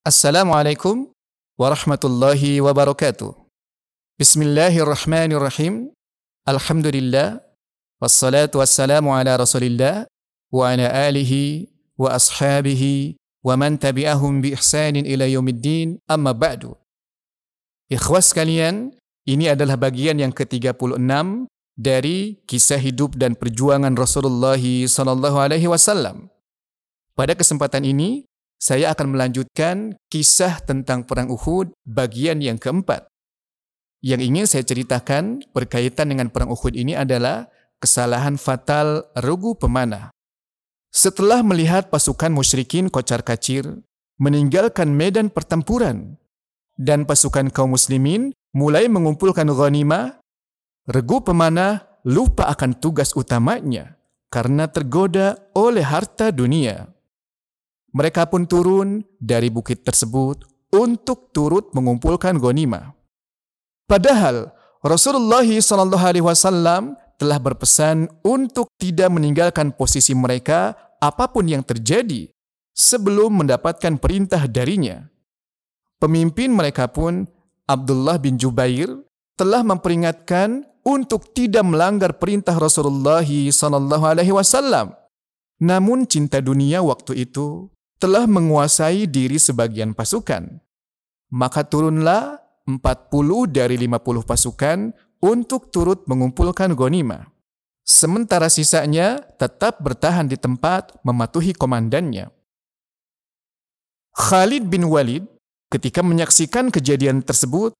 Assalamualaikum warahmatullahi wabarakatuh. Bismillahirrahmanirrahim. Alhamdulillah. Wassalatu wassalamu ala rasulillah wa ala alihi wa ashabihi wa man tabi'ahum bi ihsanin ila yaumiddin amma ba'du. Ikhwas sekalian, ini adalah bagian yang ke-36 dari kisah hidup dan perjuangan Rasulullah sallallahu alaihi wasallam. Pada kesempatan ini, saya akan melanjutkan kisah tentang Perang Uhud bagian yang keempat. Yang ingin saya ceritakan berkaitan dengan Perang Uhud ini adalah kesalahan fatal Regu Pemanah. Setelah melihat pasukan musyrikin kocar-kacir meninggalkan medan pertempuran dan pasukan kaum muslimin mulai mengumpulkan ghanimah, Regu Pemanah lupa akan tugas utamanya karena tergoda oleh harta dunia. Mereka pun turun dari bukit tersebut untuk turut mengumpulkan gonima. Padahal Rasulullah SAW telah berpesan untuk tidak meninggalkan posisi mereka apa pun yang terjadi sebelum mendapatkan perintah darinya. Pemimpin mereka pun Abdullah bin Jubair telah memperingatkan untuk tidak melanggar perintah Rasulullah SAW. Namun cinta dunia waktu itu telah menguasai diri sebagian pasukan. Maka turunlah 40 dari 50 pasukan untuk turut mengumpulkan gonima. Sementara sisanya tetap bertahan di tempat mematuhi komandannya. Khalid bin Walid ketika menyaksikan kejadian tersebut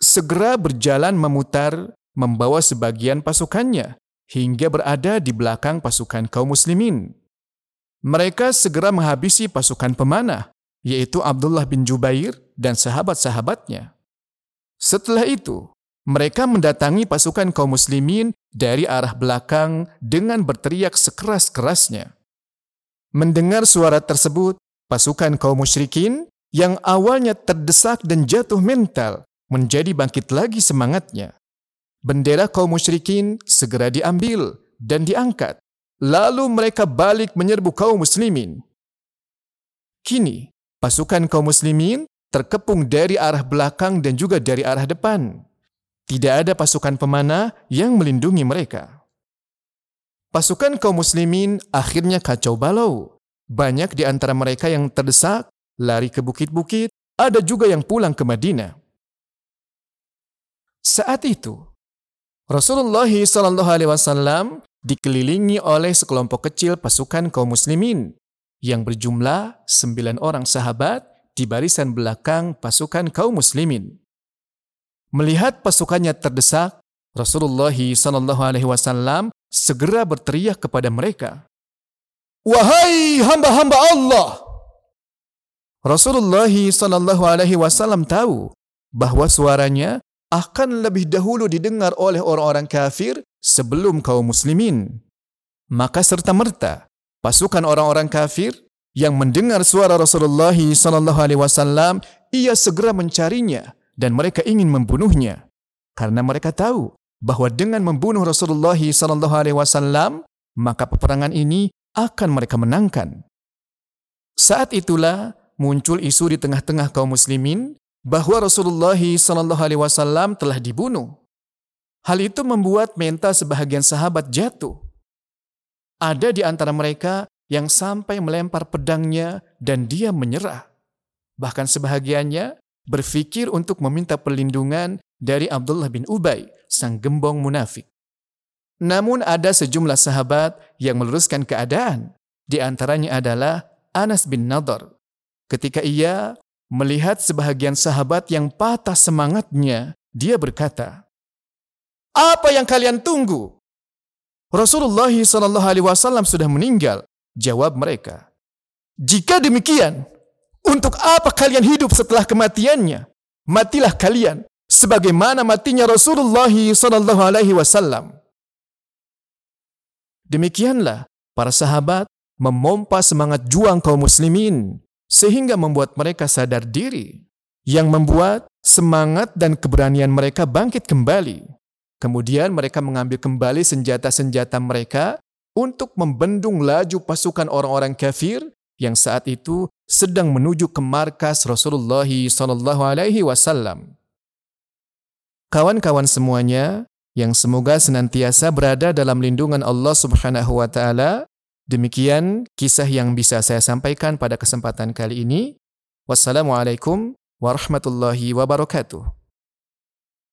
segera berjalan memutar membawa sebagian pasukannya hingga berada di belakang pasukan kaum muslimin mereka segera menghabisi pasukan pemanah, yaitu Abdullah bin Jubair dan sahabat-sahabatnya. Setelah itu, mereka mendatangi pasukan kaum muslimin dari arah belakang dengan berteriak sekeras-kerasnya. Mendengar suara tersebut, pasukan kaum musyrikin yang awalnya terdesak dan jatuh mental menjadi bangkit lagi semangatnya. Bendera kaum musyrikin segera diambil dan diangkat Lalu mereka balik menyerbu kaum muslimin. Kini, pasukan kaum muslimin terkepung dari arah belakang dan juga dari arah depan. Tidak ada pasukan pemanah yang melindungi mereka. Pasukan kaum muslimin akhirnya kacau balau. Banyak di antara mereka yang terdesak, lari ke bukit-bukit, ada juga yang pulang ke Madinah. Saat itu, Rasulullah SAW dikelilingi oleh sekelompok kecil pasukan kaum muslimin yang berjumlah sembilan orang sahabat di barisan belakang pasukan kaum muslimin. Melihat pasukannya terdesak, Rasulullah Sallallahu Alaihi Wasallam segera berteriak kepada mereka, Wahai hamba-hamba Allah! Rasulullah Sallallahu Alaihi Wasallam tahu bahwa suaranya akan lebih dahulu didengar oleh orang-orang kafir sebelum kaum muslimin. Maka serta-merta pasukan orang-orang kafir yang mendengar suara Rasulullah sallallahu alaihi wasallam ia segera mencarinya dan mereka ingin membunuhnya karena mereka tahu bahwa dengan membunuh Rasulullah sallallahu alaihi wasallam maka peperangan ini akan mereka menangkan. Saat itulah muncul isu di tengah-tengah kaum muslimin bahwa Rasulullah Shallallahu Alaihi Wasallam telah dibunuh. Hal itu membuat mental sebahagian sahabat jatuh. Ada di antara mereka yang sampai melempar pedangnya dan dia menyerah. Bahkan sebahagiannya berpikir untuk meminta perlindungan dari Abdullah bin Ubay, sang gembong munafik. Namun ada sejumlah sahabat yang meluruskan keadaan. Di antaranya adalah Anas bin Nadar. Ketika ia Melihat sebahagian sahabat yang patah semangatnya, dia berkata, "Apa yang kalian tunggu? Rasulullah Shallallahu Alaihi Wasallam sudah meninggal." Jawab mereka, "Jika demikian, untuk apa kalian hidup setelah kematiannya? Matilah kalian sebagaimana matinya Rasulullah Shallallahu Alaihi Wasallam." Demikianlah para sahabat memompa semangat juang kaum muslimin sehingga membuat mereka sadar diri, yang membuat semangat dan keberanian mereka bangkit kembali. Kemudian mereka mengambil kembali senjata-senjata mereka untuk membendung laju pasukan orang-orang kafir yang saat itu sedang menuju ke markas Rasulullah sallallahu alaihi wasallam. Kawan-kawan semuanya yang semoga senantiasa berada dalam lindungan Allah Subhanahu wa taala. Demikian kisah yang bisa saya sampaikan pada kesempatan kali ini. Wassalamualaikum warahmatullahi wabarakatuh.